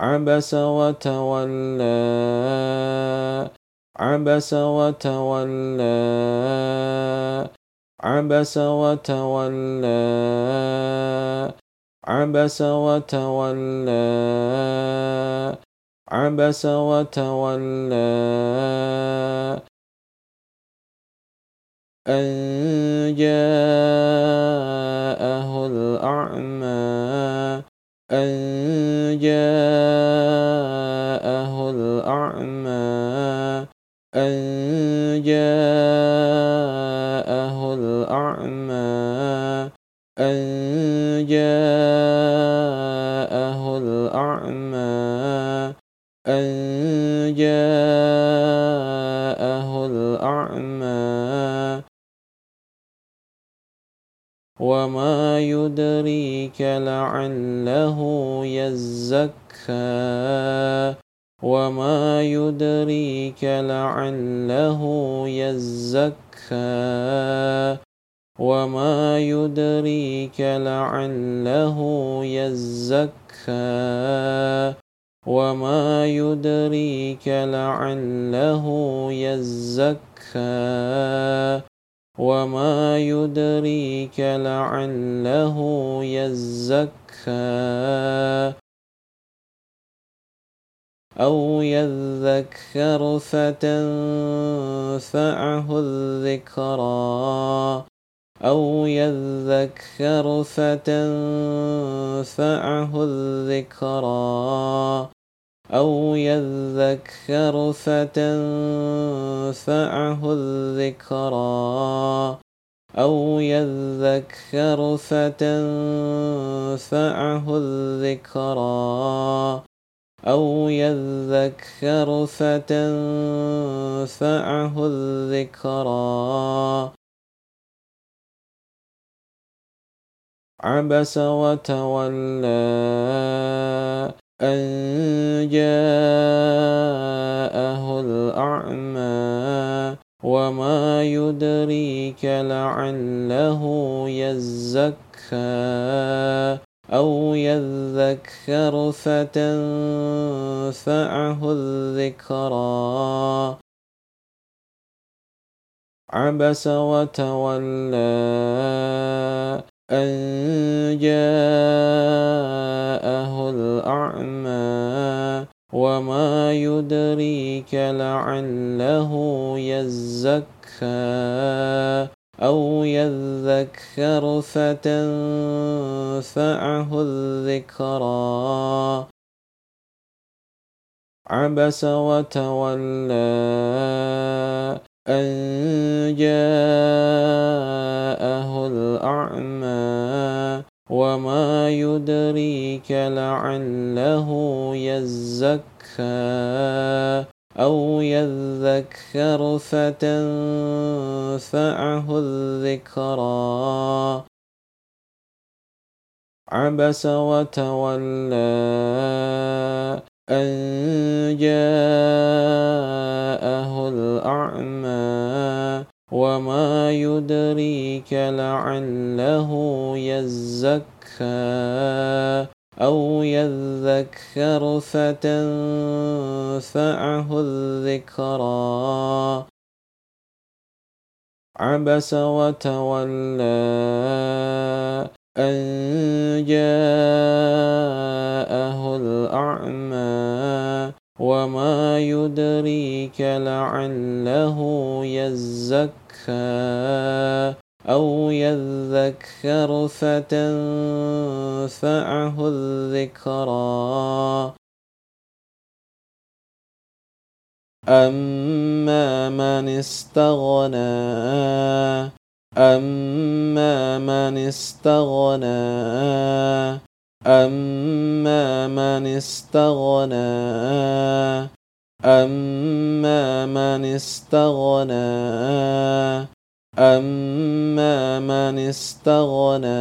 عبس وتولى. عبس وتولى. عبس وتولى. عبس وتولى. عبس وتولى. أن جاءه الأعمى. أن جاءه الأعمى أن جاءه الأعمى أن جاءه وما يدريك لعله يزكى وما يدريك لعله يزكى وما يدريك لعله يزكى وما يدريك لعله يزكى وما يدريك لعله يزكى أو يذكر فتنفعه الذكرى أو يذكر فتنفعه الذكرى أو يذكر فتنفعه الذكرى أو يذكر فتنفعه الذكرى أو يذكر فتنفعه الذكرى. عبس وتولى أن جاءه الأعمى وما يدريك لعله يزكى أو يذكر فتنفعه الذكرى. عبس وتولى أن جاءه الأعمى وما يدريك لعله يزكى أو يذكر فتنفعه الذكرى. عبس وتولى أن جاءه الأعمى وما يدريك لعله يزكى أو يذكر فتنفعه الذكرى. عبس وتولى أن جاءه الأعمى وما يدريك لعله يزكى أو يذكر فتنفعه الذكرى. عبس وتولى أن جاءه الأعمى وما يدريك لعله يزكى أو يذكر فتنفعه الذكرى. أما من استغنى أما من استغنى أما من استغنى أما من استغنى أما من استغنى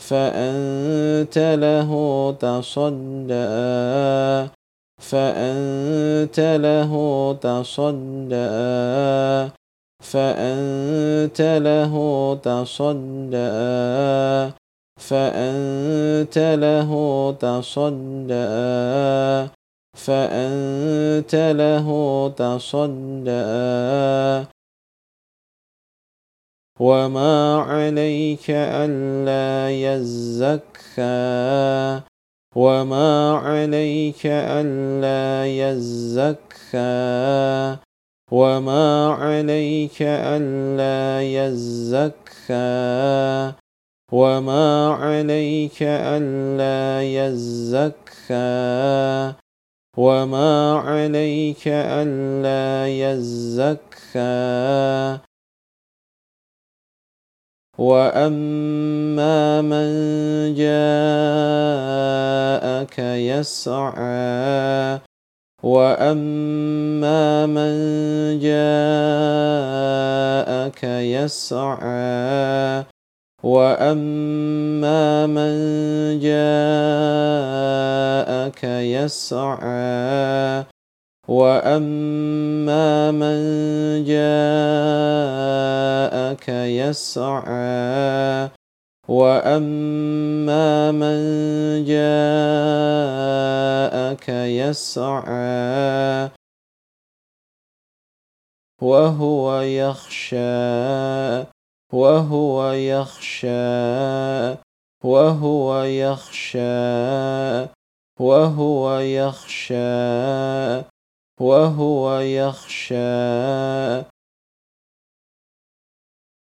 فأنت له تصدى فأنت له تصدى. فأنت له تصدى. فأنت له تصدى. فأنت له تصدى. وما عليك ألا يزكى. وما عليك ألا يزكى وما عليك ألا يزكى وما عليك ألا يزكى وما عليك ألا يزكى واما من جاءك يسعى واما من جاءك يسعى واما من جاءك يسعى واما من جاءك يسعى واما من جاءك يسعى وهو يخشى وهو يخشى وهو يخشى وهو يخشى وهو يخشى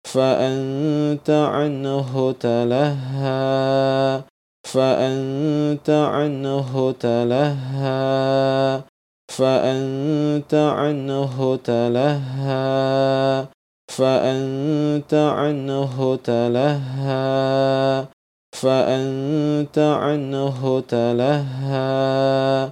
فأنت عنه تلهى فأنت عنه تلهى فأنت عنه تلهى فأنت عنه تلهى فأنت عنه تلهى.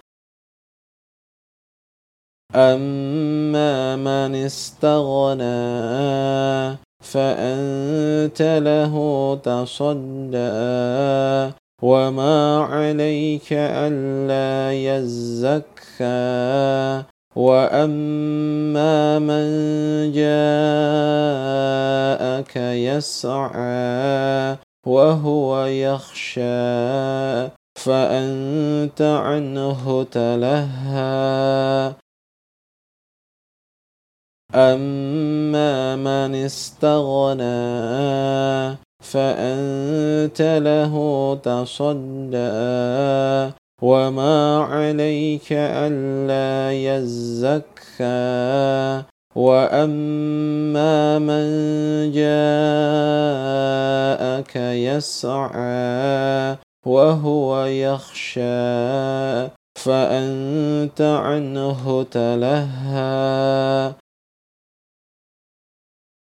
أما من استغنى فأنت له تصدى وما عليك ألا يزكى وأما من جاءك يسعى وهو يخشى فأنت عنه تلهى أما من استغنى فأنت له تصدى وما عليك ألا يزكى وأما من جاءك يسعى وهو يخشى فأنت عنه تلهى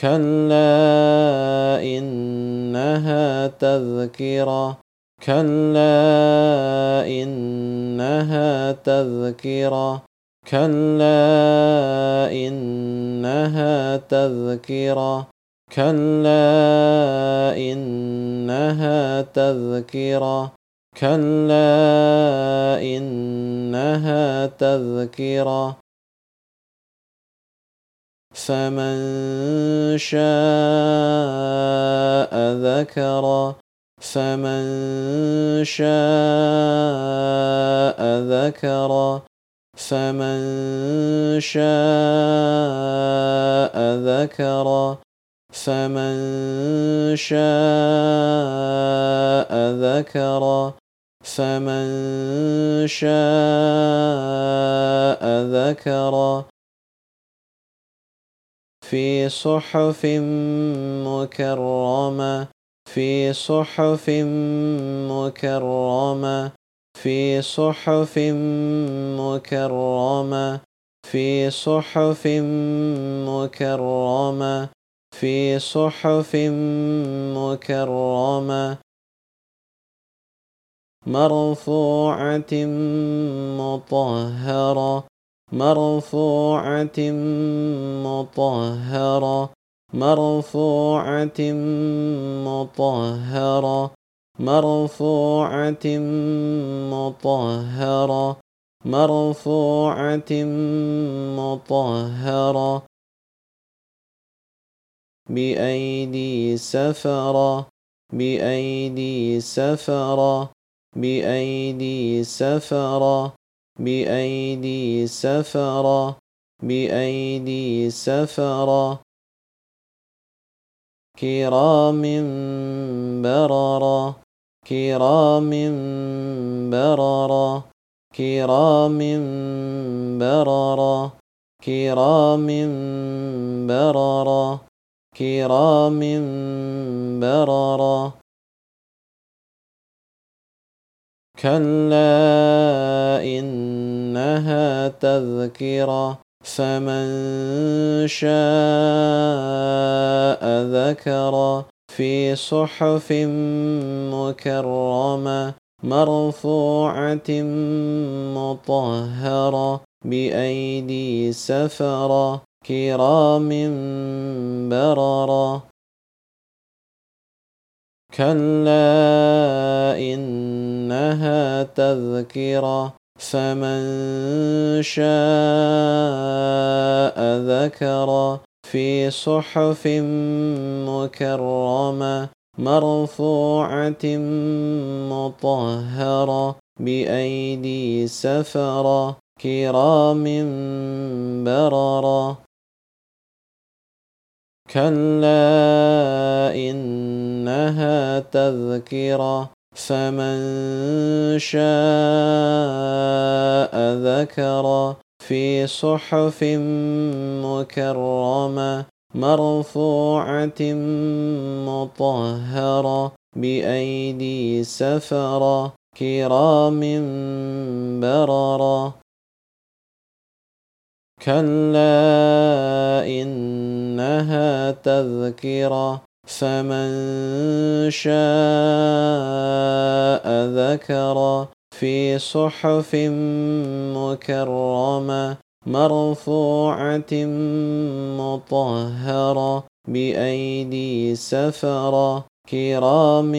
كلا إنها تذكرة. كلا إنها تذكرة. كلا إنها تذكرة. كلا إنها تذكرة. كلا إنها تذكرة. فمن شاء ذكر فمن شاء ذكر فمن شاء ذكر فمن شاء ذكر فمن شاء ذكر في صحف مكرمة في صحف مكرمة في صحف مكرمة في صحف مكرمة في صحف مكرمة. مرفوعة مطهرة مرفوعة مطهرة مرفوعة مطهرة مرفوعة مطهرة مرفوعة مطهرة. بأيدي سفرة بأيدي سفرة بأيدي سفرة. بأيدي سفرة بأيدي سفرة. كرام بررة كرام بررة. كرام بررة كرام بررة. كرام بررة. كلا إنها تذكرة فمن شاء ذكر في صحف مكرمة مرفوعة مطهرة بأيدي سفرة كرام بررة كلا إنها تذكرة فمن شاء ذكر في صحف مكرمة مرفوعة مطهرة بأيدي سفرة كرام بررة كلا إنها تذكرة فمن شاء ذكر في صحف مكرمة مرفوعة مطهرة بأيدي سفرة كرام بررة كلا إنها تذكرة فمن شاء ذكر في صحف مكرمة مرفوعة مطهرة بأيدي سفرة كرام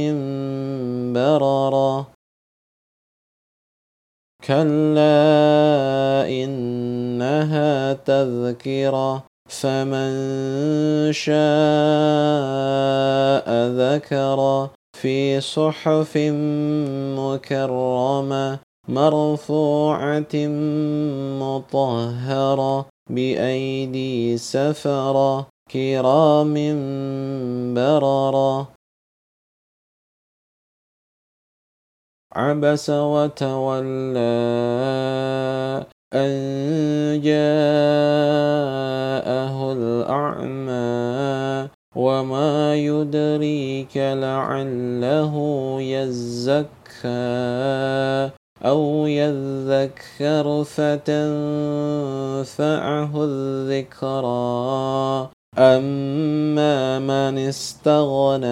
بررة. كلا إنها تذكرة فمن شاء ذكر في صحف مكرمة مرفوعة مطهرة بأيدي سفرة كرام بررة عبس وتولى أن جاءه الأعمى وما يدريك لعله يزكى أو يذكر فتنفعه الذكرى. أما من استغنى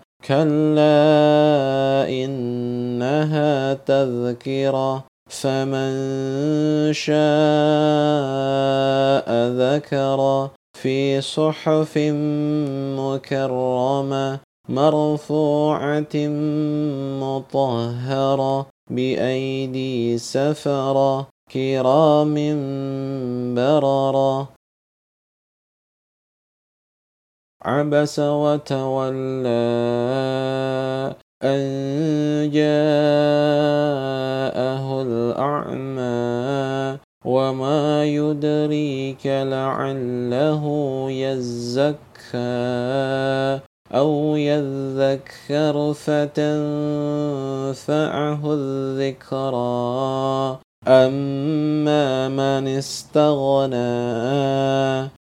كلا انها تذكره فمن شاء ذكر في صحف مكرمه مرفوعة مطهرة بأيدي سفرة كرام بررة عبس وتولى أن جاءه الأعمى وما يدريك لعله يزكى أو يذكر فتنفعه الذكرى. أما من استغنى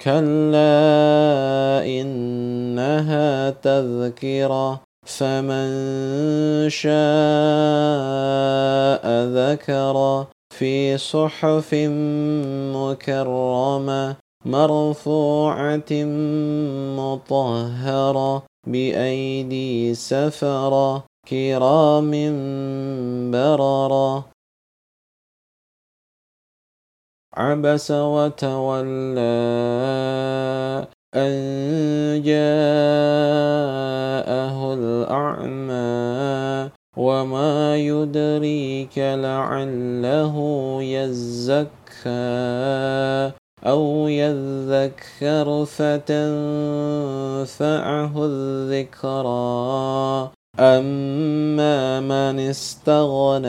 كلا إنها تذكرة فمن شاء ذكر في صحف مكرمة مرفوعة مطهرة بأيدي سفرة كرام بررة عبس وتولى أن جاءه الأعمى وما يدريك لعله يزكى أو يذكر فتنفعه الذكرى أما من استغنى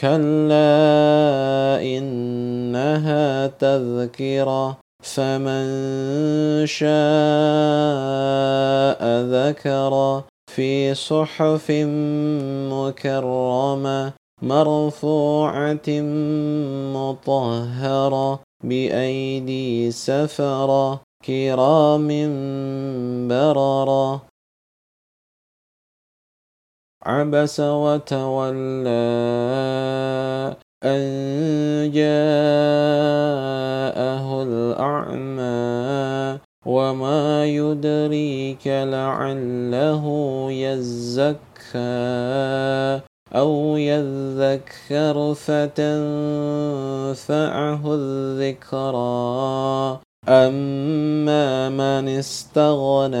كلا إنها تذكرة فمن شاء ذكر في صحف مكرمة مرفوعة مطهرة بأيدي سفرة كرام بررة عبس وتولى أن جاءه الأعمى وما يدريك لعله يزكى أو يذكر فتنفعه الذكرى. أما من استغنى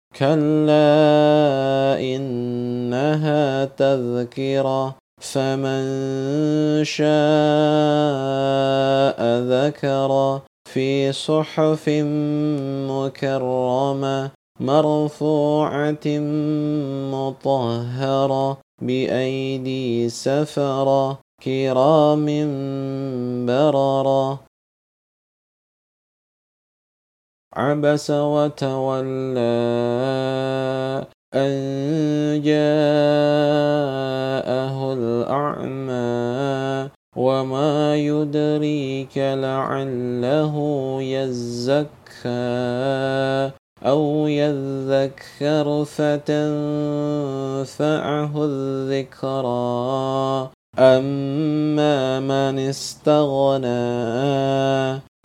كلا إنها تذكرة فمن شاء ذكر في صحف مكرمة مرفوعة مطهرة بأيدي سفرة كرام بررة عبس وتولى أن جاءه الأعمى وما يدريك لعله يزكى أو يذكر فتنفعه الذكرى. أما من استغنى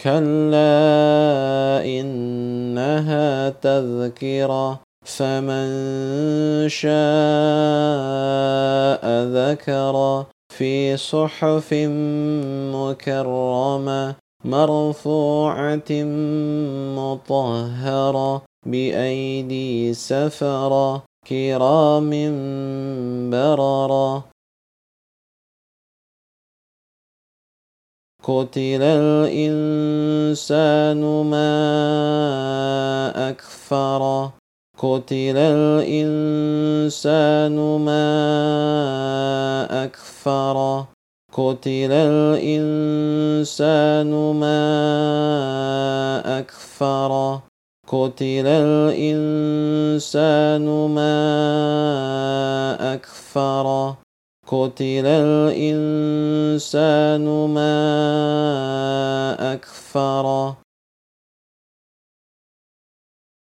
كلا انها تذكره فمن شاء ذكر في صحف مكرمه مرفوعة مطهرة بأيدي سفرة كرام بررة قتل الإنسان ما أكفر. قتل الإنسان ما أكفر. قتل الإنسان ما أكفر. قتل الإنسان ما أكفر. قتل الإنسان ما أكفر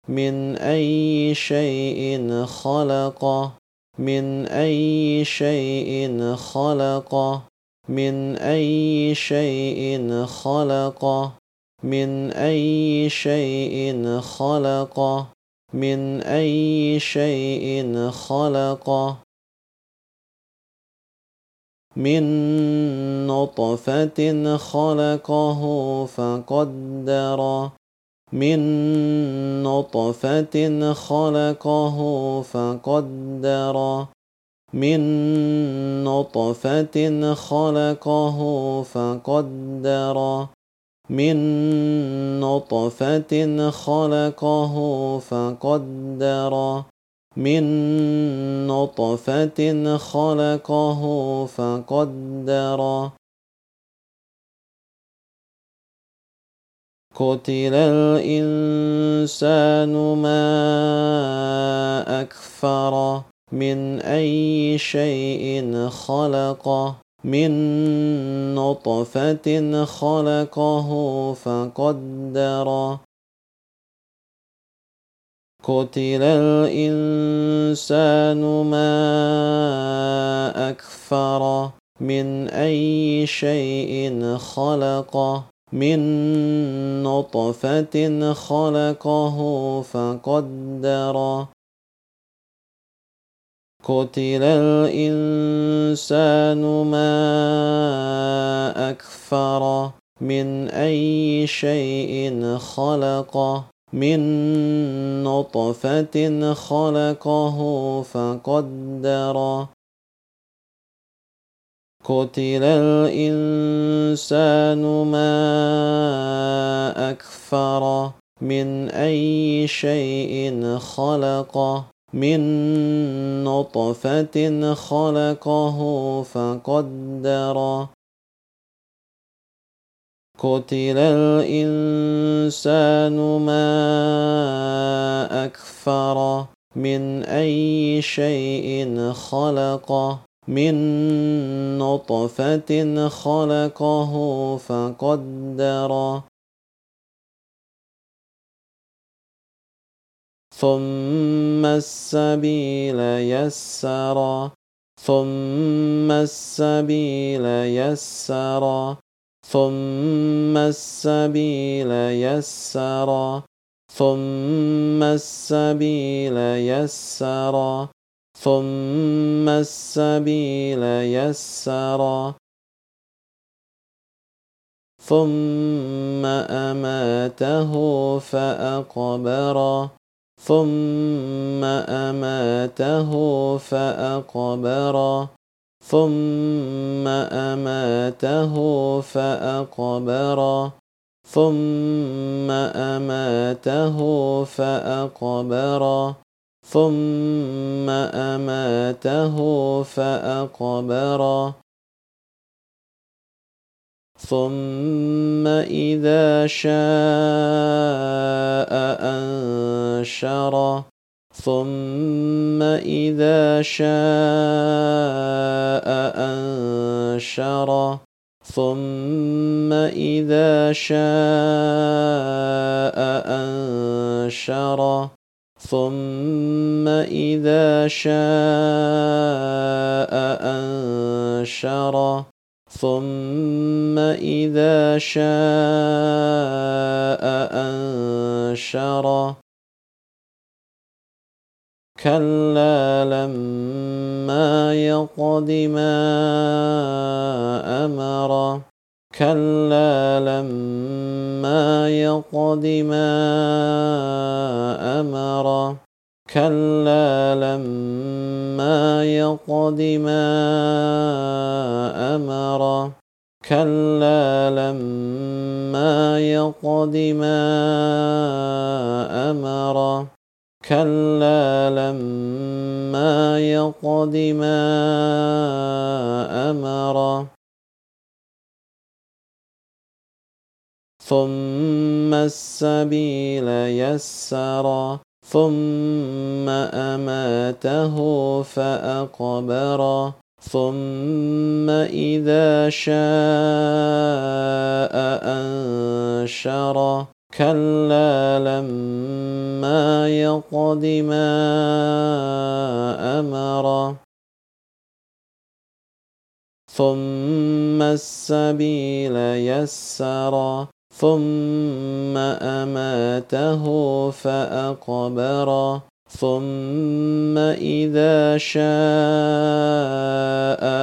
من أي شيء خلقه من أي شيء خلقه من أي شيء خلقه من أي شيء خلقه من أي شيء خلقه من نطفة خلقه فقدره من نطفة خلقه فقدره من نطفة خلقه فقدره من نطفة خلقه فقدره من نطفة خلقه فقدره قتل الإنسان ما أكفره من أي شيء خلقه من نطفة خلقه فقدره قتل الإنسان ما أكفره من أي شيء خلقه من نطفة خلقه فقدره قتل الإنسان ما أكفره من أي شيء خلقه من نطفة خلقه فقدره قتل الإنسان ما أكفره من أي شيء خلقه. من نطفة خلقه فقدره قتل الإنسان ما أكفره من أي شيء خلقه من نطفة خلقه فقدره ثم السبيل يسر ثم السبيل يسر. ثم السبيل يسر ثم السبيل يسر ثم السبيل يسر ثم أماته فأقبره ثم أماته فأقبره ثم أماته فأقبره ثم أماته فأقبره ثم أماته فأقبره ثم إذا شاء أنشره ثم إذا شاء أنشره ثم إذا شاء أنشره ثم إذا شاء أنشره ثم إذا شاء أنشره كلا لما يقض ما أمر. كلا لما يقض ما أمر. كلا لما يقض ما أمر. كلا لما يقض ما أمر. كلا لما يقض ما أمر. ثم السبيل يسر. ثم أماته فأقبر. ثم إذا شاء أنشر. كلا لما يقض ما أمر. ثم السبيل يسر. ثم أماته فأقبر. ثم إذا شاء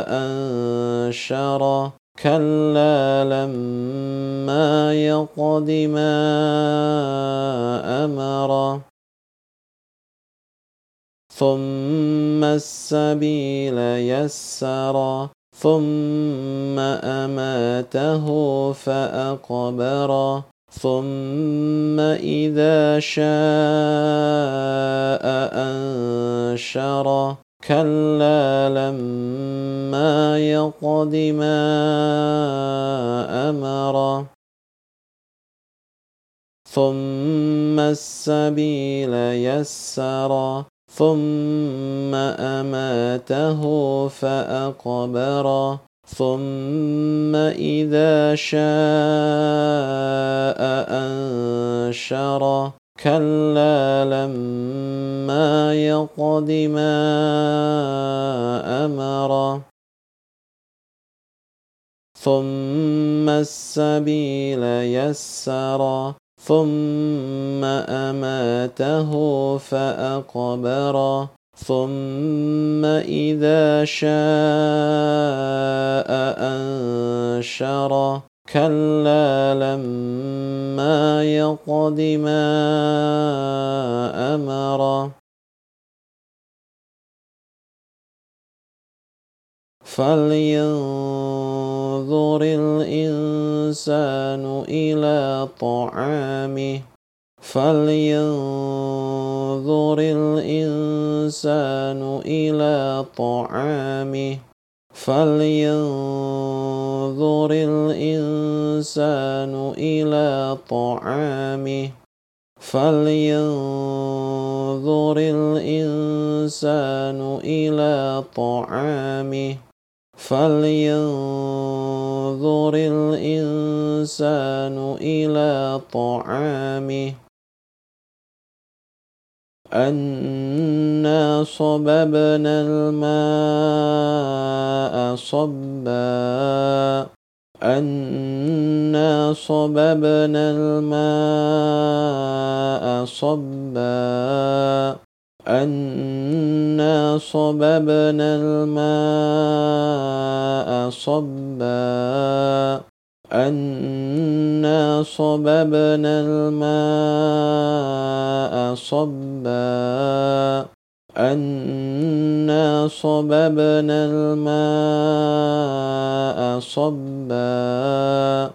أنشر. كلا لما يقض ما أمر. ثم السبيل يسر. ثم أماته فأقبر. ثم إذا شاء أنشر. كلا لما يقض ما أمر. ثم السبيل يسر. ثم أماته فأقبره ثم إذا شاء أنشره كلا يقض ما أمره ثم السبيل يسره ثم أماته فأقبره ثم إذا شاء أنشره كلا لما يقض ما أمره فلينظر الإنسان إلى طعامه. فلينظر الإنسان إلى طعامه. فلينظر الإنسان إلى طعامه. فلينظر الإنسان إلى طعامه. فلينظر الإنسان إلى طعامه. أنا صببنا الماء صبا. أنا صببنا الماء صبا. أنا صببنا الماء صبا أنا صببنا الماء صبا أنا صببنا الماء صبا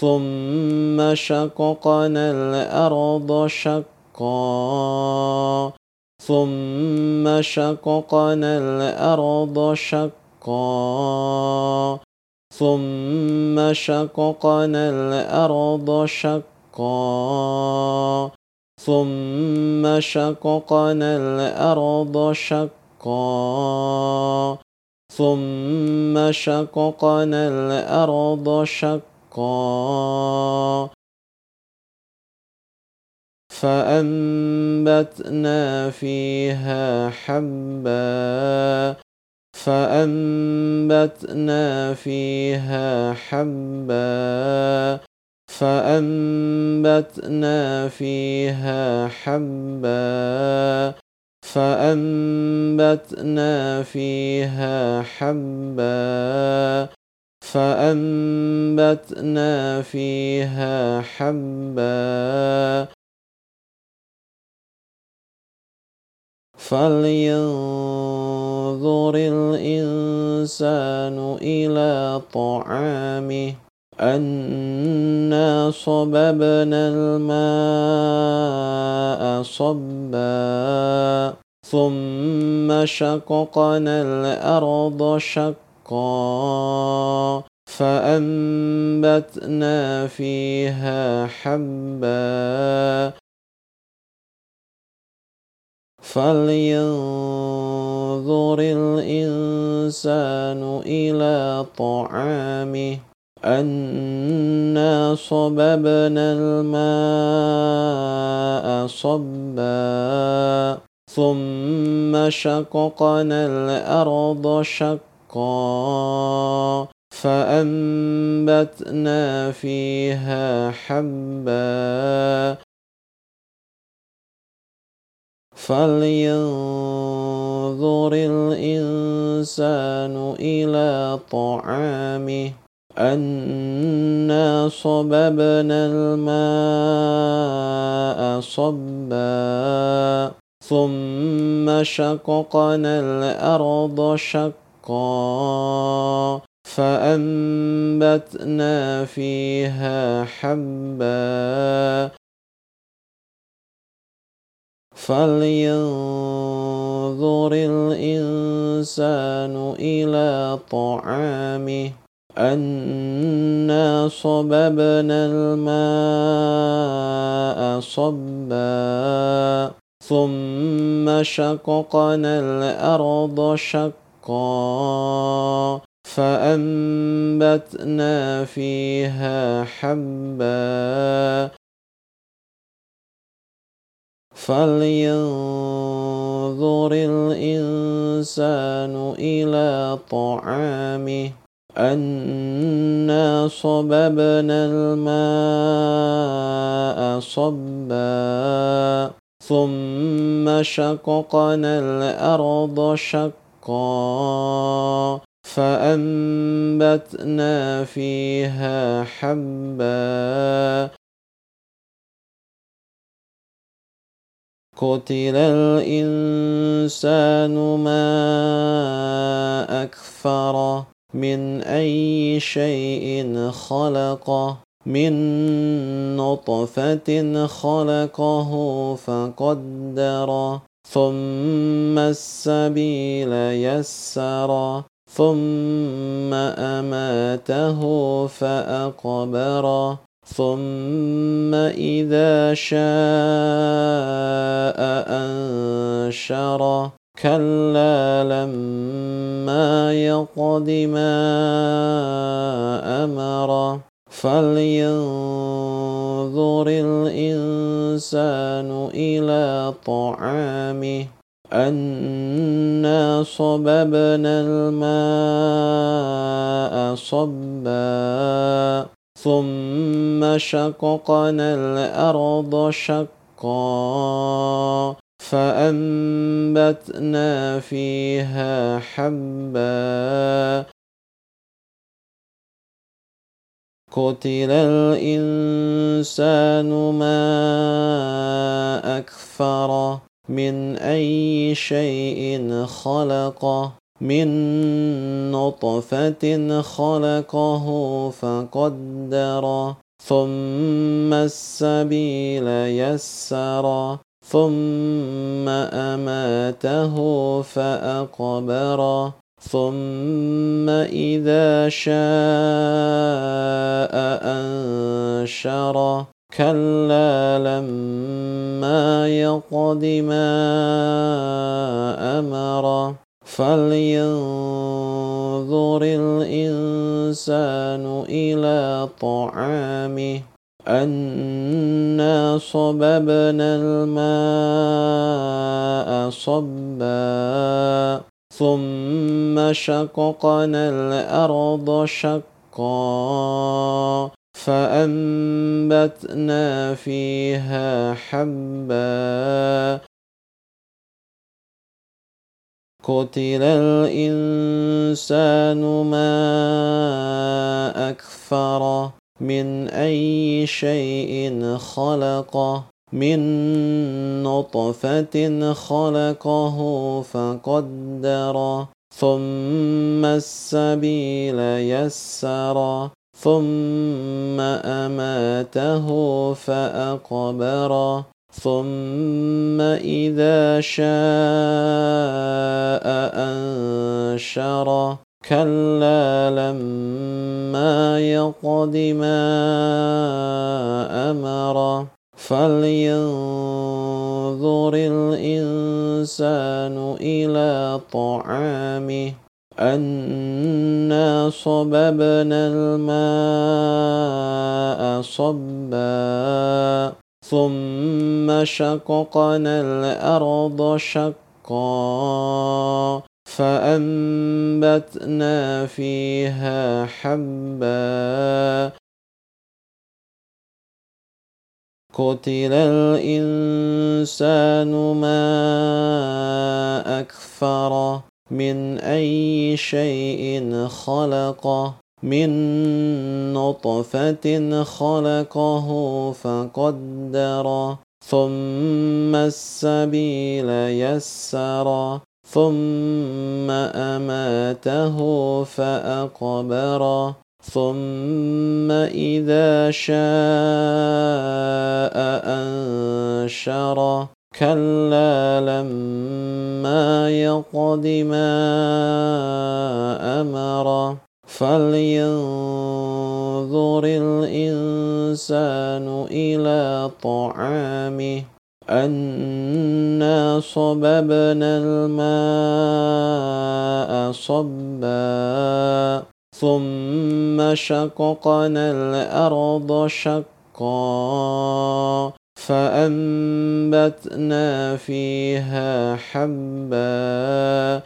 ثم شققنا الأرض شقا ثم شققنا الأرض شقا. ثم شققنا الأرض شقا. ثم شققنا الأرض شقا. ثم شققنا الأرض شقا. فأنبتنا فيها حبا فأنبتنا فيها حبا فأنبتنا فيها حبا فأنبتنا فيها حبا فأنبتنا فيها حبا. فلينظر الإنسان إلى طعامه أنا صببنا الماء صبا ثم شققنا الأرض شقا فأنبتنا فيها حبا فلينظر الإنسان إلى طعامه أنا صببنا الماء صبا ثم شققنا الأرض شقا فأنبتنا فيها حبا فلينظر الإنسان إلى طعامه. أنا صببنا الماء صبا ثم شققنا الأرض شقا فأنبتنا فيها حبا. فلينظر الإنسان إلى طعامه. أنا صببنا الماء صبا ثم شققنا الأرض شقا فأنبتنا فيها حبا. فلينظر الإنسان إلى طعامه. أنا صببنا الماء صبا ثم شققنا الأرض شقا فأنبتنا فيها حبا. قتل الإنسان ما أكفره من أي شيء خلقه من نطفة خلقه فقدره ثم السبيل يسره ثم أماته فأقبره ثم إذا شاء أنشره كلا لما يقض ما أمر فلينظر الإنسان إلى طعامه أنا صببنا الماء صبا ثم شققنا الأرض شقا فأنبتنا فيها حبا قتل الإنسان ما أكفره من أي شيء خلقه من نطفة خلقه فقدره ثم السبيل يسرا ثم أماته فأقبره ثم إذا شاء أنشره. كلا لما يقض ما أمره. فلينظر الإنسان إلى طعامه. أنا صببنا الماء صبا ثم شققنا الأرض شقا فأنبتنا فيها حبا. قتل الإنسان ما أكفره من أي شيء خلقه من نطفة خلقه فقدره ثم السبيل يسره ثم أماته فأقبره ثم إذا شاء أنشره كلا لما يقض ما أمر فلينظر الإنسان إلى طعامه أنا صببنا الماء صبا ثم شققنا الأرض شقا فأنبتنا فيها حبا قتل الإنسان ما أكفره من أي شيء خلقه من نطفة خلقه فقدره ثم السبيل يسره ثم أماته فأقبره ثم إذا شاء أنشره. كلا لما يقض ما أمره. فلينظر الإنسان إلى طعامه أنا صببنا الماء صبا ثم شققنا الأرض شقا فأنبتنا فيها حبا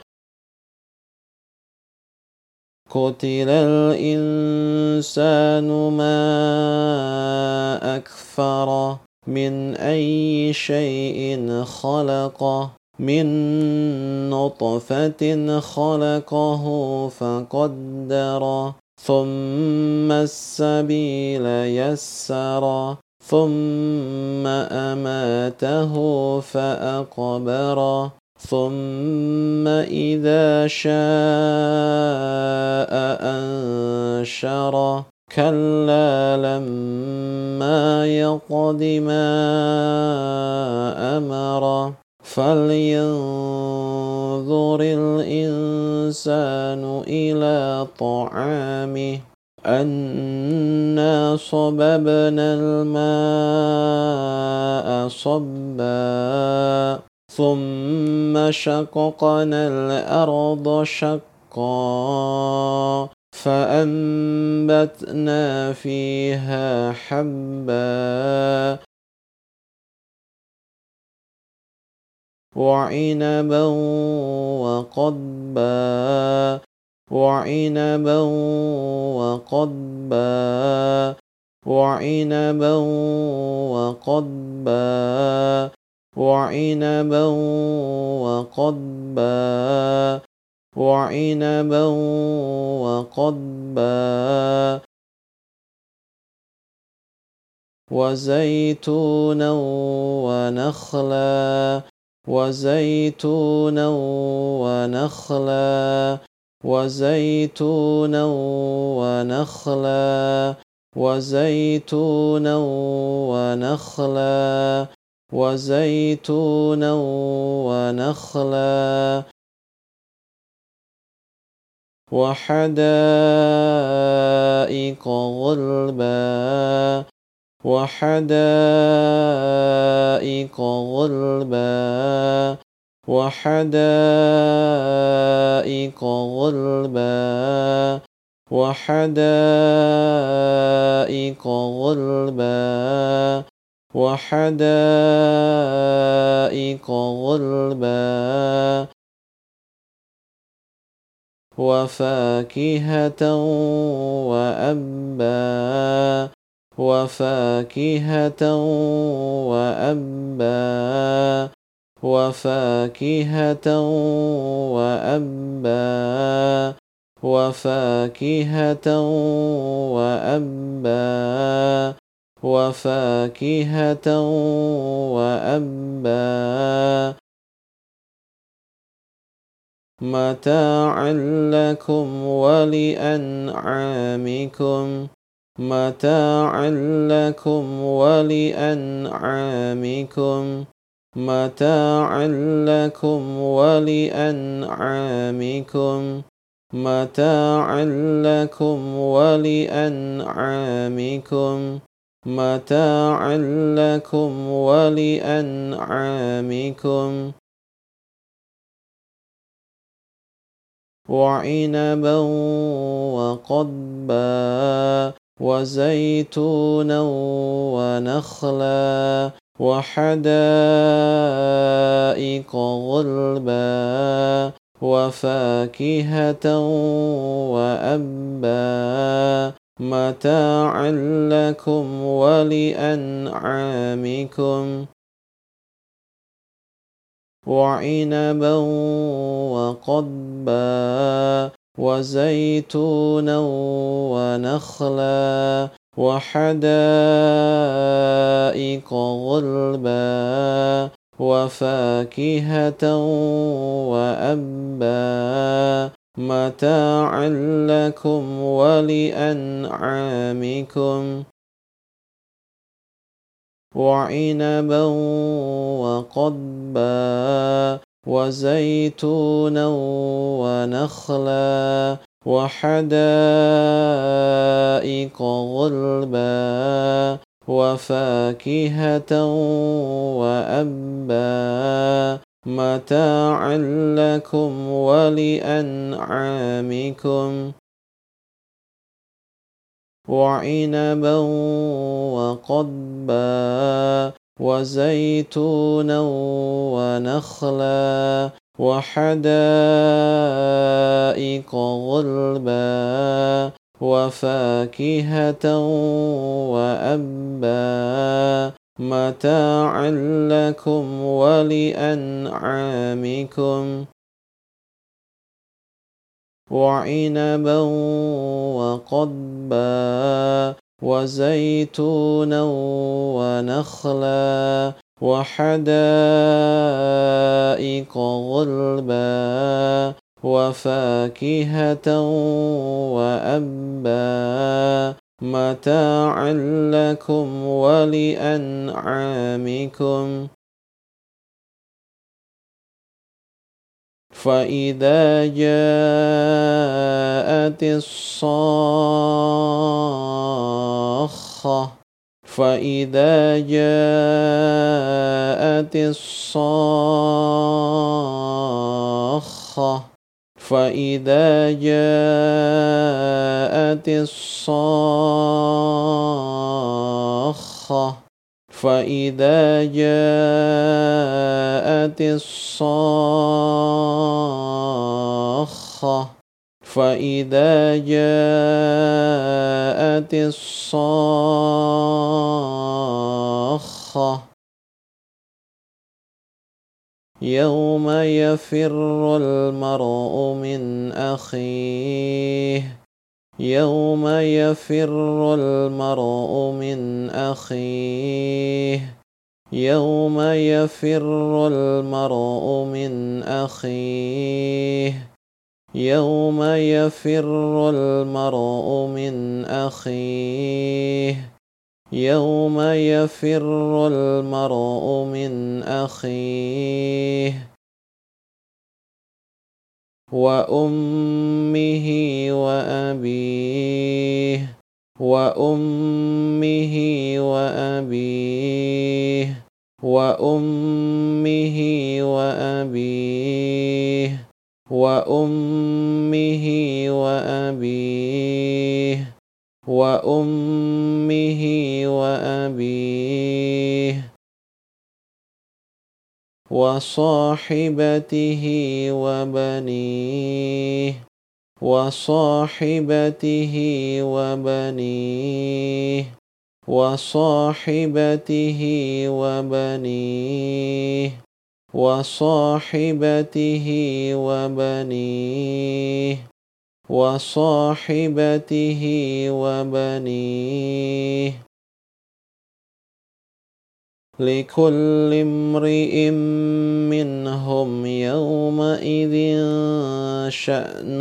قتل الإنسان ما أكفره من أي شيء خلقه من نطفة خلقه فقدره ثم السبيل يسره ثم أماته فأقبره ثم إذا شاء أنشره كلا لما يقض ما أمر فلينظر الإنسان إلى طعامه أنا صببنا الماء صبا ثم شققنا الأرض شقا فأنبتنا فيها حبا وعنبا وقضبا وعنبا وقضبا وعنبا وقضبا وعنبا وقضبا وعنبا وقضبا وزيتونا ونخلا وزيتونا ونخلا وزيتونا ونخلا وزيتونا ونخلا. وزيتونا ونخلا وحدائق غلبا وحدائق غلبا وحدائق غلبا وحدائق غلبا وحدائق غلبا وفاكهة وأبا وفاكهة وأبا وفاكهة وأبا وفاكهة وأبا وفاكهة وأبا متاعا لكم ولأنعامكم متاعا لكم ولأنعامكم متاعا لكم ولأنعامكم متاعا لكم ولأنعامكم. متاعا لكم ولأنعامكم. وعنبا وقضبا وزيتونا ونخلا وحدائق غلبا وفاكهة وأبا متاعا لكم ولأنعامكم وعنبا وقضبا وزيتونا ونخلا وحدائق غلبا وفاكهة وأبا متاعا لكم ولأنعامكم وعنبا وقضبا وزيتونا ونخلا وحدائق غلبا وفاكهة وأبا متاعا لكم ولأنعامكم وعنبا وقضبا وزيتونا ونخلا وحدائق غلبا وفاكهة وأبا متاعا لكم ولأنعامكم وعنبا وقضبا وزيتونا ونخلا وحدائق غلبا وفاكهة وأبا متاعا لكم ولأنعامكم. فإذا جاءت الصاخة فإذا جاءت الصاخة فإذا جاءت الصاخة فإذا جاءت الصاخة فإذا جاءت الصاخة يوم يفر المرء من أخيه. يوم يفر المرء من أخيه. يوم يفر المرء من أخيه. يوم يفر المرء من أخيه. يوم يفر المرء من أخيه وأمه وأبيه وأمه وأبيه وأمه وأبيه وأمه وأبيه وأمه وأبيه وصاحبته وبنيه وصاحبته وبنيه وصاحبته وبنيه وصاحبته وبنيه وصاحبته وبنيه. لكل امرئ منهم يومئذ شأن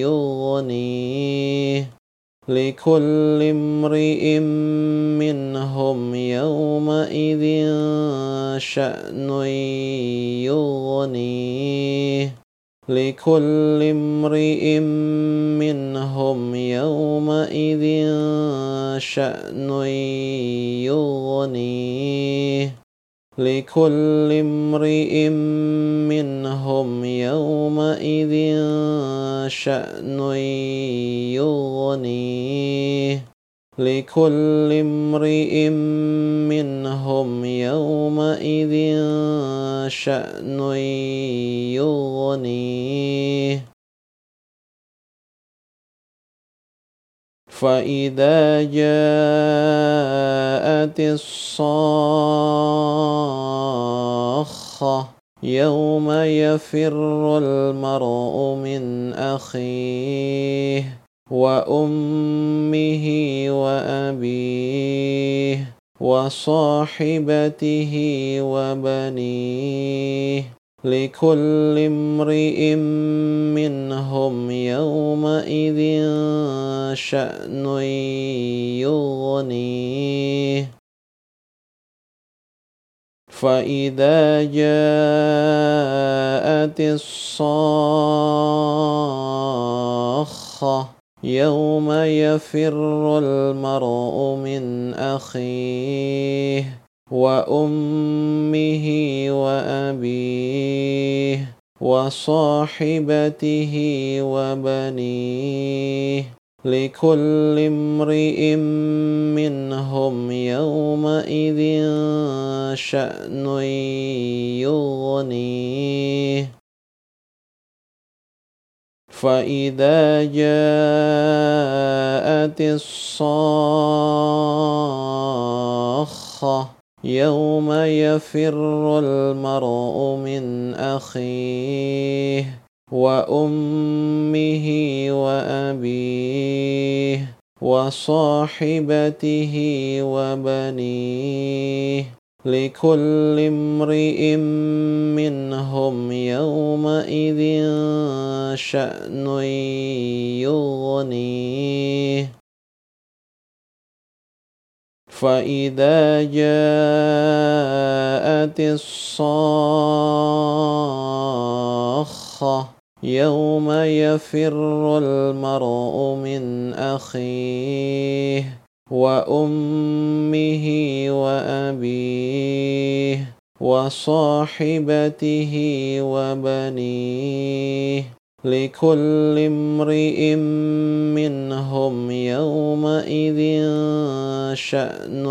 يغنيه. لكل امرئ منهم يومئذ شأن يغنيه. لكل امرئ منهم يومئذ شأن يغنيه. لكل امرئ منهم يومئذ شأن يغنيه. لكل امرئ منهم يومئذ شأن يغنيه. فإذا جاءت الصاخة يوم يفر المرء من أخيه. وأمه وأبيه وصاحبته وبنيه لكل امرئ منهم يومئذ شأن يغنيه. فإذا جاءت الصاخة يوم يفر المرء من أخيه وأمه وأبيه وصاحبته وبنيه لكل امرئ منهم يومئذ شأن يغنيه فإذا جاءت الصاخة يوم يفر المرء من أخيه وأمه وأبيه وصاحبته وبنيه لكل امرئ منهم يومئذ شأن يغنيه. فإذا جاءت الصاخة يوم يفر المرء من أخيه. وأمه وأبيه وصاحبته وبنيه لكل امرئ منهم يومئذ شأن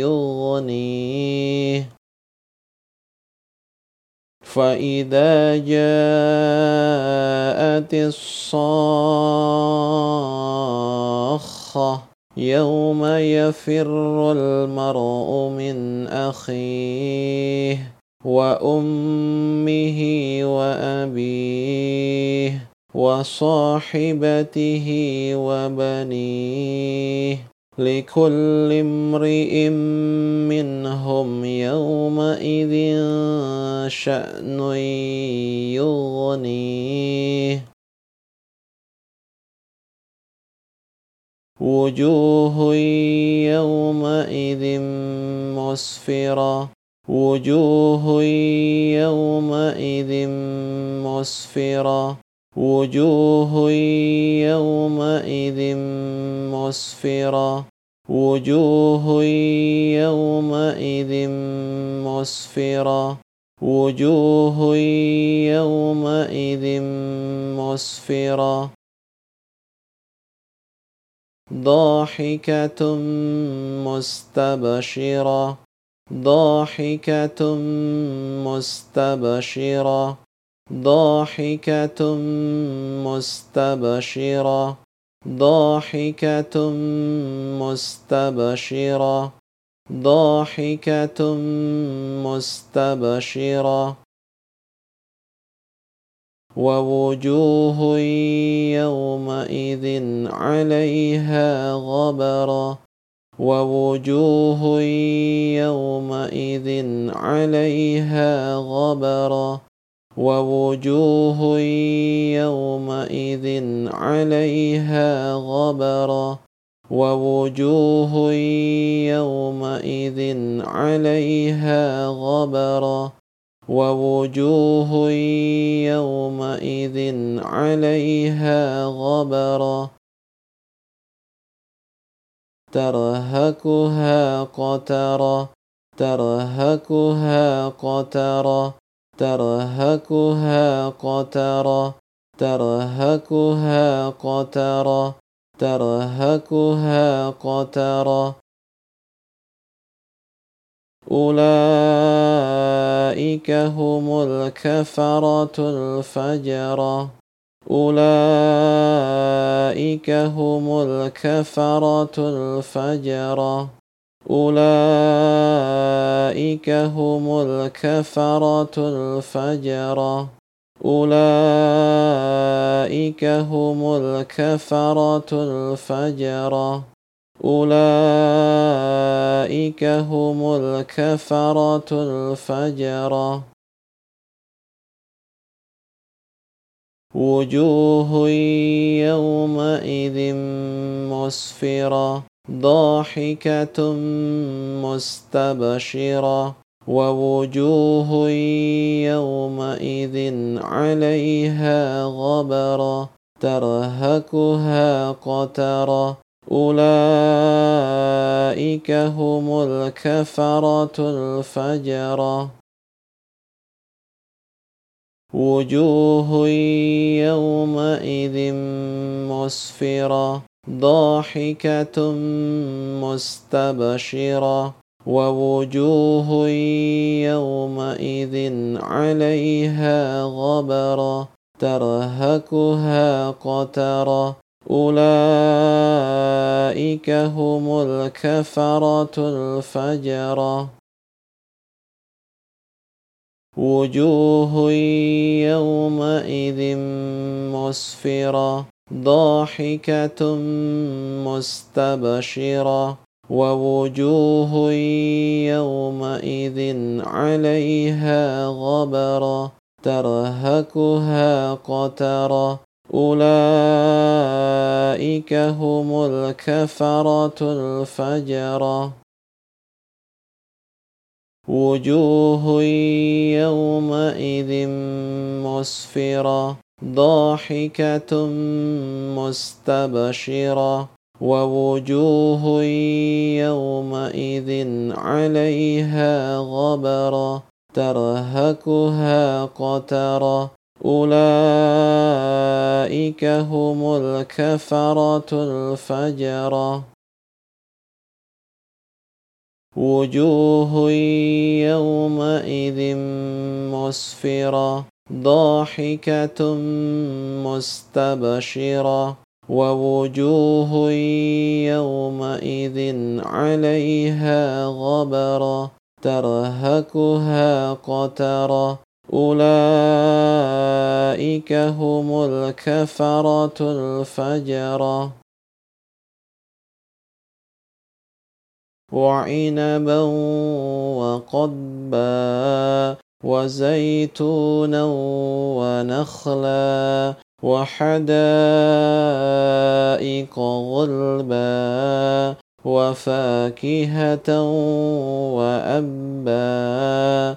يغنيه. فإذا جاءت الصاخة يوم يفر المرء من أخيه وأمه وأبيه وصاحبته وبنيه لكل امرئ منهم يومئذ شأن يغنيه وجوه يومئذ مسفرة. وجوه يومئذ مسفرة. وجوه يومئذ مسفرة. وجوه يومئذ مسفرة. وجوه يومئذ مسفرة. ضاحكة مستبشرة. ضاحكة مستبشرة. ضاحكة مستبشرة. ضاحكة مستبشرة. ضاحكة مستبشرة. ووجوه يومئذ عليها غبرة. ووجوه يومئذ عليها غبرة. ووجوه يومئذ عليها غبرة. ووجوه يومئذ عليها غبرة. ووجوه يومئذ عليها غبرة ترهكها قترة ترهكها قترة ترهكها قترة ترهكها قترة ترهكها قترة. أولئك هم الكفرة الفجرة. أولئك هم الكفرة الفجرة. أولئك هم الكفرة الفجرة. أولئك هم الكفرة الفجرة. أولئك هم الكفرة الفجرة. وجوه يومئذ مسفرة ضاحكة مستبشرة. ووجوه يومئذ عليها غبرة ترهكها قترة. أولئك هم الكفرة الفجرة. وجوه يومئذ مسفرة ضاحكة مستبشرة. ووجوه يومئذ عليها غبرة ترهكها قترة. أولئك هم الكفرة الفجرة. وجوه يومئذ مسفرة ضاحكة مستبشرة. ووجوه يومئذ عليها غبرة ترهكها قترة. أولئك هم الكفرة الفجرة. وجوه يومئذ مسفرة ضاحكة مستبشرة. ووجوه يومئذ عليها غبرة ترهكها قترة. أولئك هم الكفرة الفجرة. وجوه يومئذ مسفرة ضاحكة مستبشرة. ووجوه يومئذ عليها غبرة ترهكها قترة. أولئك هم الكفرة الفجرة. وعنبا وقضبا وزيتونا ونخلا وحدائق غلبا وفاكهة وأبا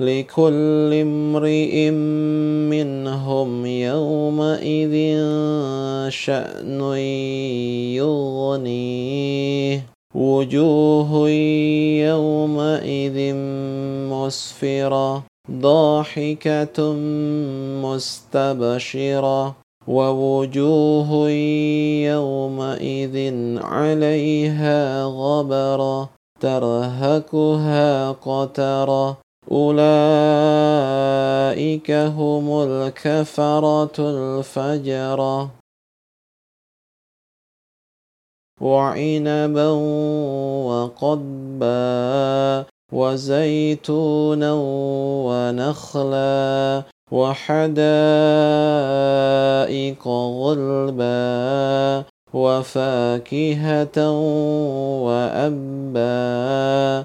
لكل امرئ منهم يومئذ شأن يغنيه. وجوه يومئذ مسفرة ضاحكة مستبشرة. ووجوه يومئذ عليها غبرة ترهكها قترة. أولئك هم الكفرة الفجرة. وعنبا وقضبا وزيتونا ونخلا وحدائق غلبا وفاكهة وأبا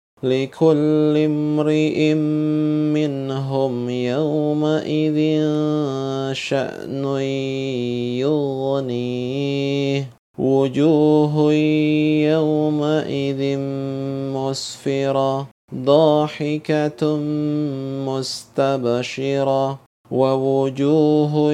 لكل امرئ منهم يومئذ شأن يغنيه. وجوه يومئذ مسفرة ضاحكة مستبشرة. ووجوه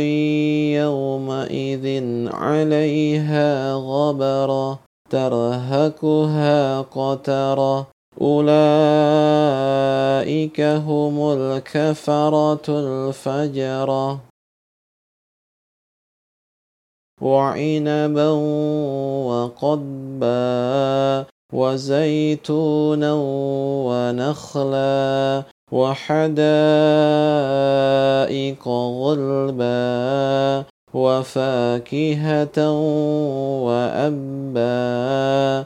يومئذ عليها غبرة ترهكها قترة. أولئك هم الكفرة الفجرة. وعنبا وقضبا وزيتونا ونخلا وحدائق غلبا وفاكهة وأبا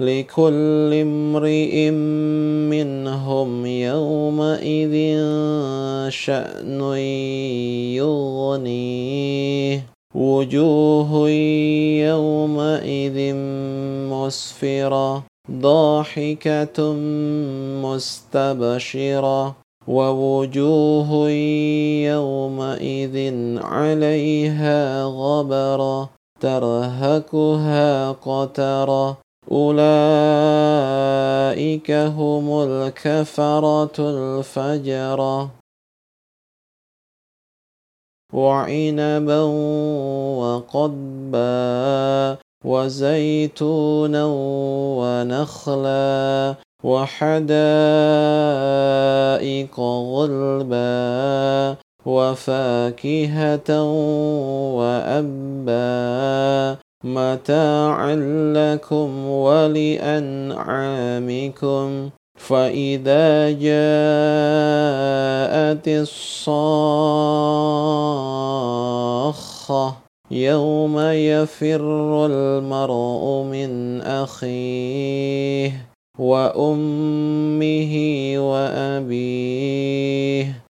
لكل امرئ منهم يومئذ شأن يغنيه. وجوه يومئذ مسفرة ضاحكة مستبشرة. ووجوه يومئذ عليها غبرة ترهكها قترة. أولئك هم الكفرة الفجرة. وعنبا وقضبا وزيتونا ونخلا وحدائق غلبا وفاكهة وأبا متاعا لكم ولأنعامكم. فإذا جاءت الصاخة يوم يفر المرء من أخيه وأمه وأبيه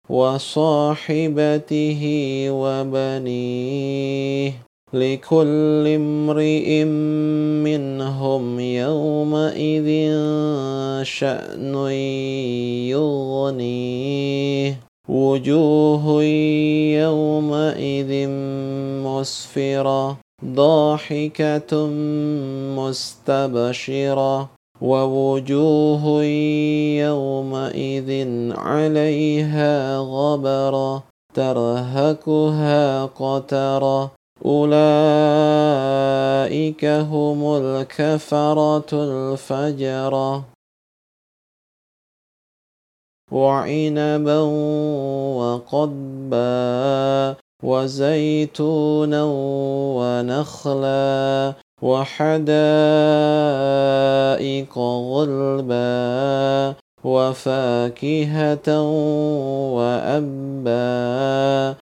وصاحبته وبنيه. لكل امرئ منهم يومئذ شأن يغنيه. وجوه يومئذ مسفرة ضاحكة مستبشرة. ووجوه يومئذ عليها غبرة ترهكها قترة. أولئك هم الكفرة الفجرة. وعنبا وقضبا وزيتونا ونخلا وحدائق غلبا وفاكهة وأبا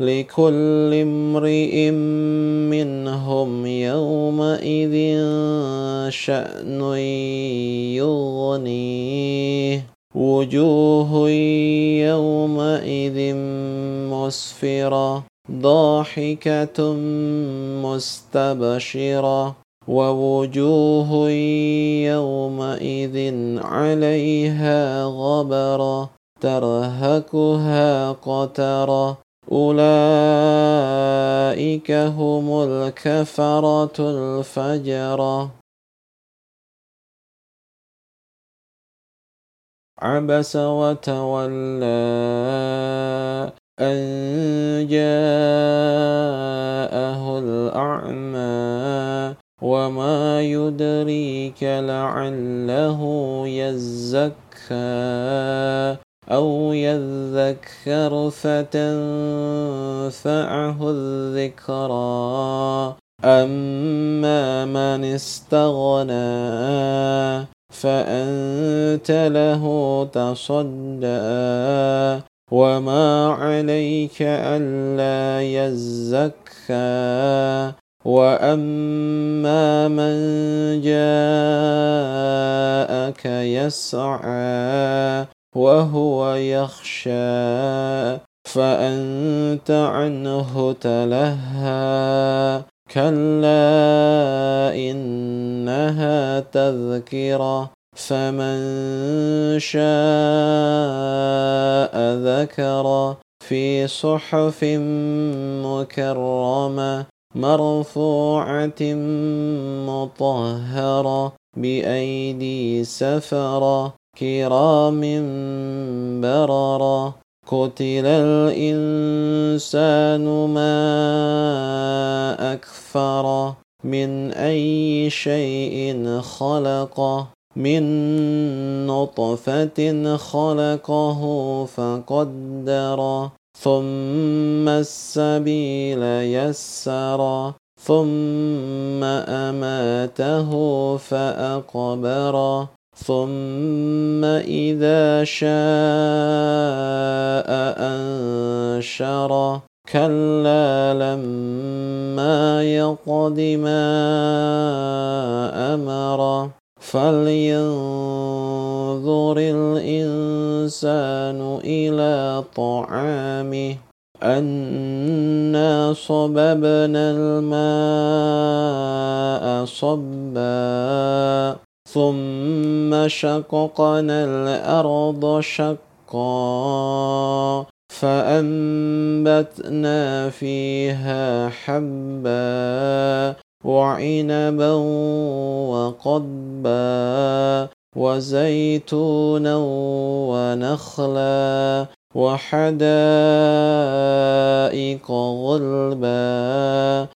لكل امرئ منهم يومئذ شأن يغنيه. وجوه يومئذ مسفرة ضاحكة مستبشرة. ووجوه يومئذ عليها غبرة ترهكها قترة. أولئك هم الكفرة الفجرة. عبس وتولى أن جاءه الأعمى وما يدريك لعله يزكى. أو يذكر فتنفعه الذكرى. أما من استغنى فأنت له تصدى. وما عليك ألا يزكى. وأما من جاءك يسعى وهو يخشى فأنت عنه تلهى. كلا إنها تذكرة فمن شاء ذكر في صحف مكرمة مرفوعة مطهرة بأيدي سفرة. كرام بررة قتل الإنسان ما أكفر من أي شيء خلقه من نطفة خلقه فقدر ثم السبيل يسر ثم أماته فأقبر ثم إذا شاء أنشر كلا لما يقض ما أمر فلينظر الإنسان إلى طعامه أنا صببنا الماء صبا ثم شققنا الأرض شقا فأنبتنا فيها حبا وعنبا وقضبا وزيتونا ونخلا وحدائق غلبا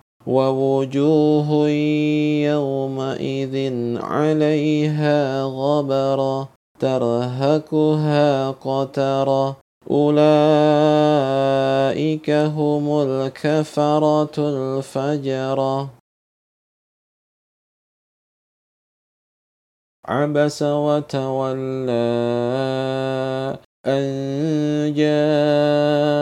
ووجوه يومئذ عليها غبرة ترهكها قترة. أولئك هم الكفرة الفجرة. عبس وتولى أن جاءه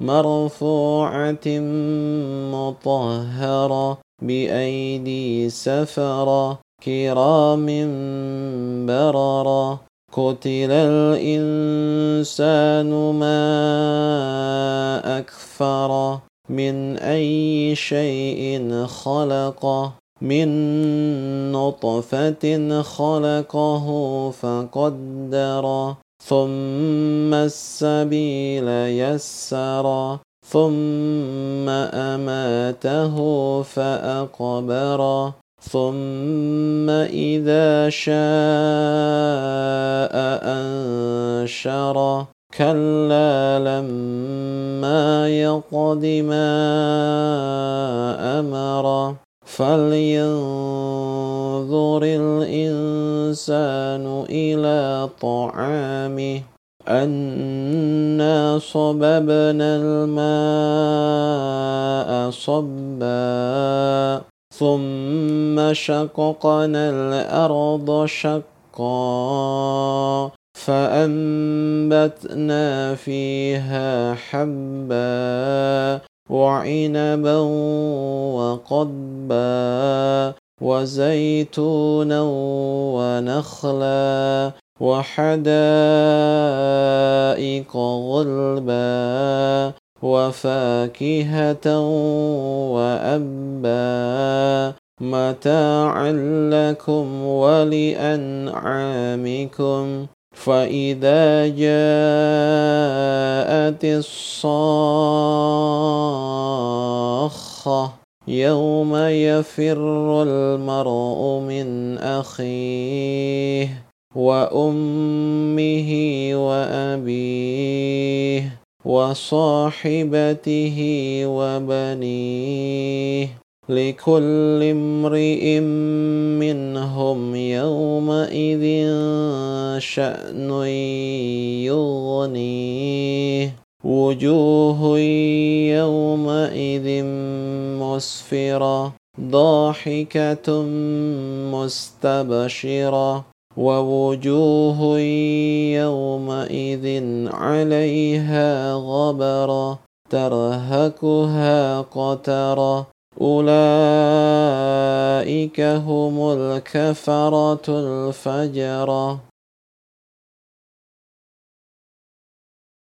مرفوعة مطهرة بأيدي سفرة كرام بررة. قتل الإنسان ما أكفر من أي شيء خلقه من نطفة خلقه فقدره ثم السبيل يسر ثم أماته فأقبر ثم إذا شاء أنشر كلا لما يقض ما أمر فلينظر الإنسان إلى طعامه أنا صببنا الماء صبا ثم شققنا الأرض شقا فأنبتنا فيها حبا وعنبا وقضبا وزيتونا ونخلا وحدائق غلبا وفاكهة وأبا متاعا لكم ولأنعامكم فإذا جاءت الصاخة يوم يفر المرء من أخيه وأمه وأبيه وصاحبته وبنيه لكل امرئ منهم يومئذ شأن يغنيه. وجوه يومئذ مسفرة ضاحكة مستبشرة. ووجوه يومئذ عليها غبرة ترهكها قترة. أولئك هم الكفرة الفجرة.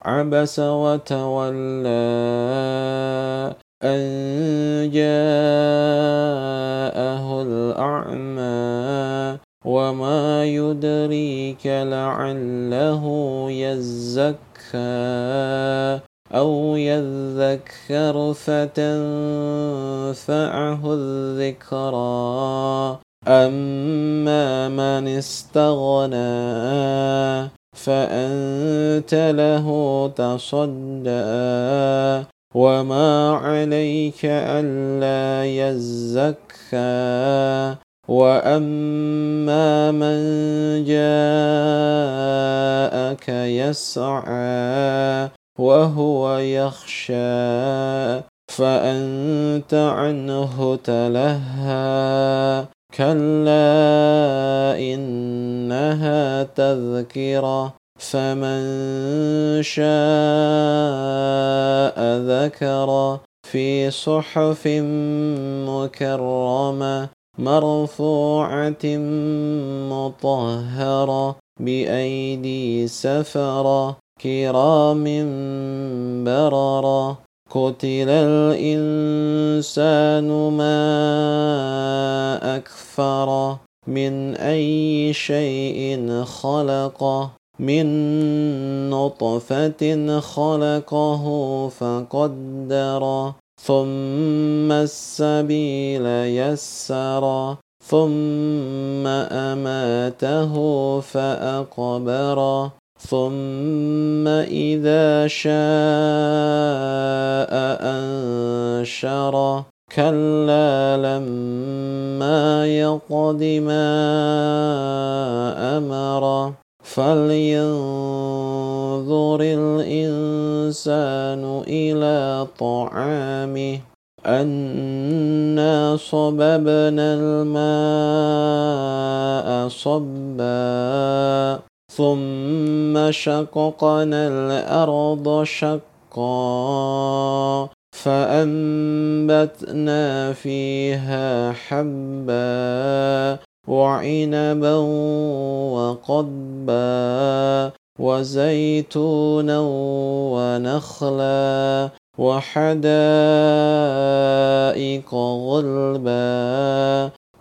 عبس وتولى أن جاءه الأعمى وما يدريك لعله يزكى. أو يذكر فتنفعه الذكرى. أما من استغنى فأنت له تصدى. وما عليك ألا يزكى. وأما من جاءك يسعى وهو يخشى فأنت عنه تلهى. كلا إنها تذكرة فمن شاء ذكر. في صحف مكرمة مرفوعة مطهرة بأيدي سفرة. كرام بررة قتل الإنسان ما أكفر من أي شيء خلقه من نطفة خلقه فقدره ثم السبيل يسر ثم أماته فأقبر ثم إذا شاء أنشر. كلا لما يقض ما أمر. فلينظر الإنسان إلى طعامه. أنا صببنا الماء صبا. ثم شققنا الأرض شقا فأنبتنا فيها حبا وعنبا وقضبا وزيتونا ونخلا وحدائق غلبا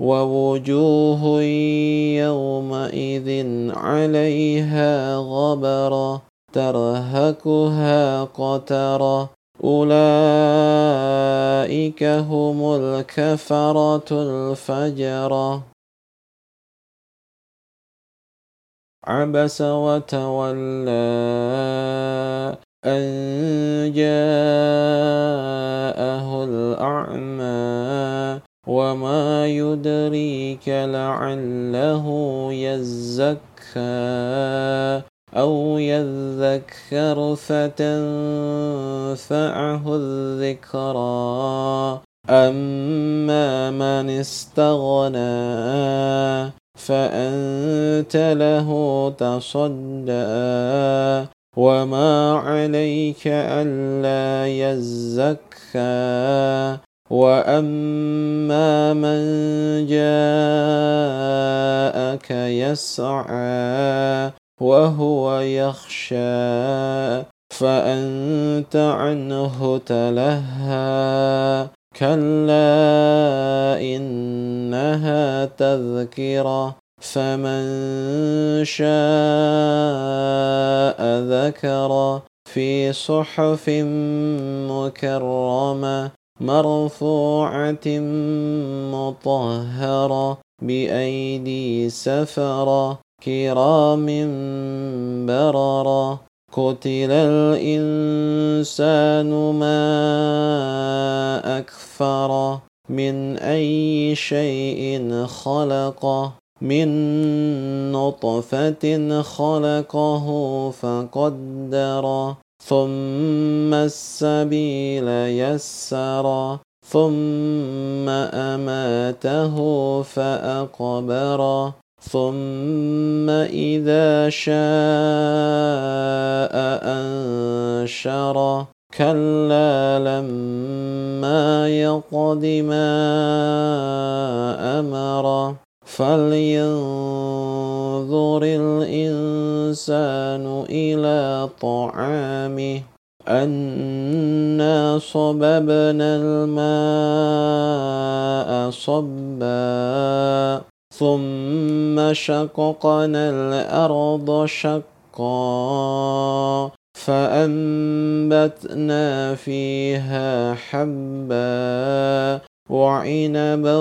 ووجوه يومئذ عليها غبرة ترهكها قترة. أولئك هم الكفرة الفجرة. عبس وتولى الذكرى أما من استغنى فأنت له تصدى صحف مكرمة مرفوعة مطهرة بأيدي سفرة كرام بررة. قتل الإنسان ما أكفر من أي شيء خلقه من نطفة خلقه فقدر. ثم السبيل يسر ثم أماته فأقبر ثم إذا شاء أنشر كلا لما يقض ما فلينظر الإنسان إلى طعامه أنا صببنا الماء صبا ثم شققنا الأرض شقا فأنبتنا فيها حبا وعنبا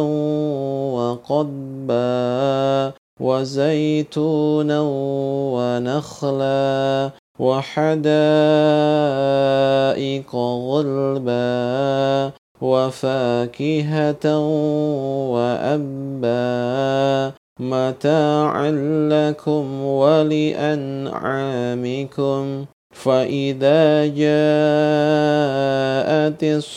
وقضبا وزيتونا ونخلا وحدائق غلبا وفاكهة وأبا متاعا لكم ولأنعامكم فإذا جاءت الصاخة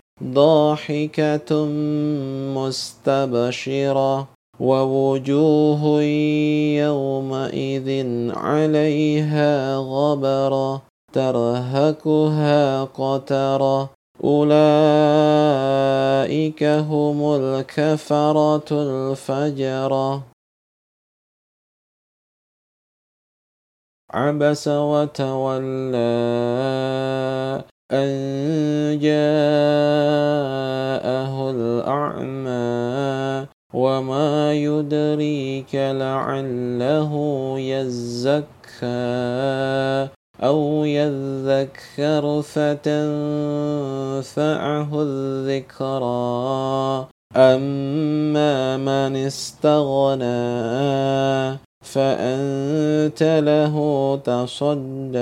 ضاحكة مستبشرة ووجوه يومئذ عليها غبرة ترهكها قترة أولئك هم الكفرة الفجرة عبس وتولى أن جاءه الأعمى وما يدريك لعله يزكى أو يذكر فتنفعه الذكرى. أما من استغنى فأنت له تصدى.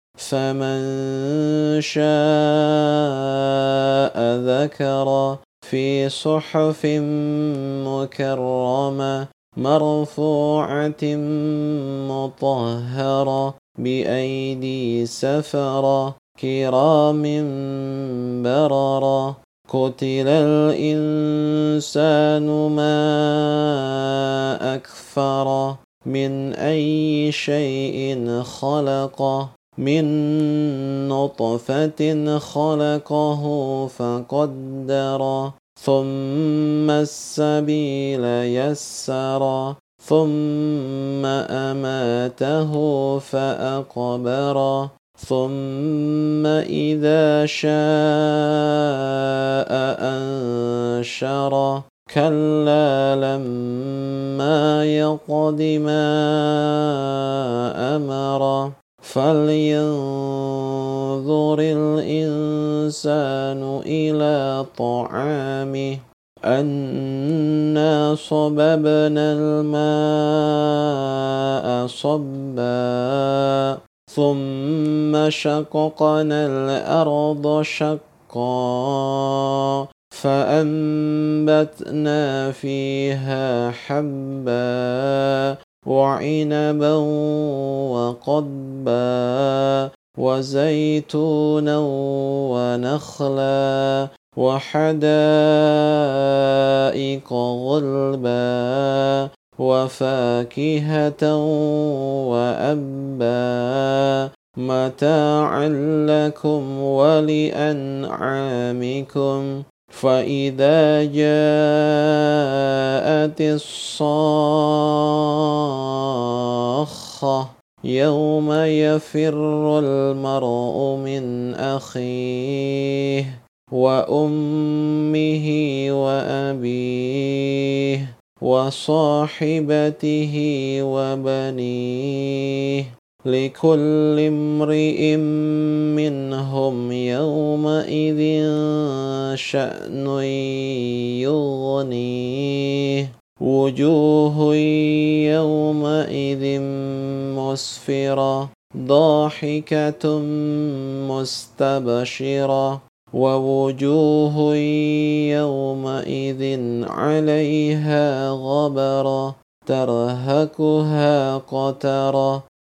فمن شاء ذكر في صحف مكرمه مرفوعة مطهرة بأيدي سفرة كرام بررة قتل الإنسان ما أكفر من أي شيء خلقه من نطفة خلقه فقدره ثم السبيل يسر ثم أماته فأقبر ثم إذا شاء أنشر. كلا لما يقض ما أمر. فلينظر الإنسان إلى طعامه. أنا صببنا الماء صبا ثم شققنا الأرض شقا فأنبتنا فيها حبا. وعنبا وقبا وزيتونا ونخلا وحدائق غلبا وفاكهة وأبا متاعا لكم ولأنعامكم فإذا جاءت الصاخة يوم يفر المرء من أخيه وأمه وأبيه وصاحبته وبنيه لكل امرئ منهم يومئذ شأن يغنيه. وجوه يومئذ مسفرة ضاحكة مستبشرة. ووجوه يومئذ عليها غبرة ترهكها قترة.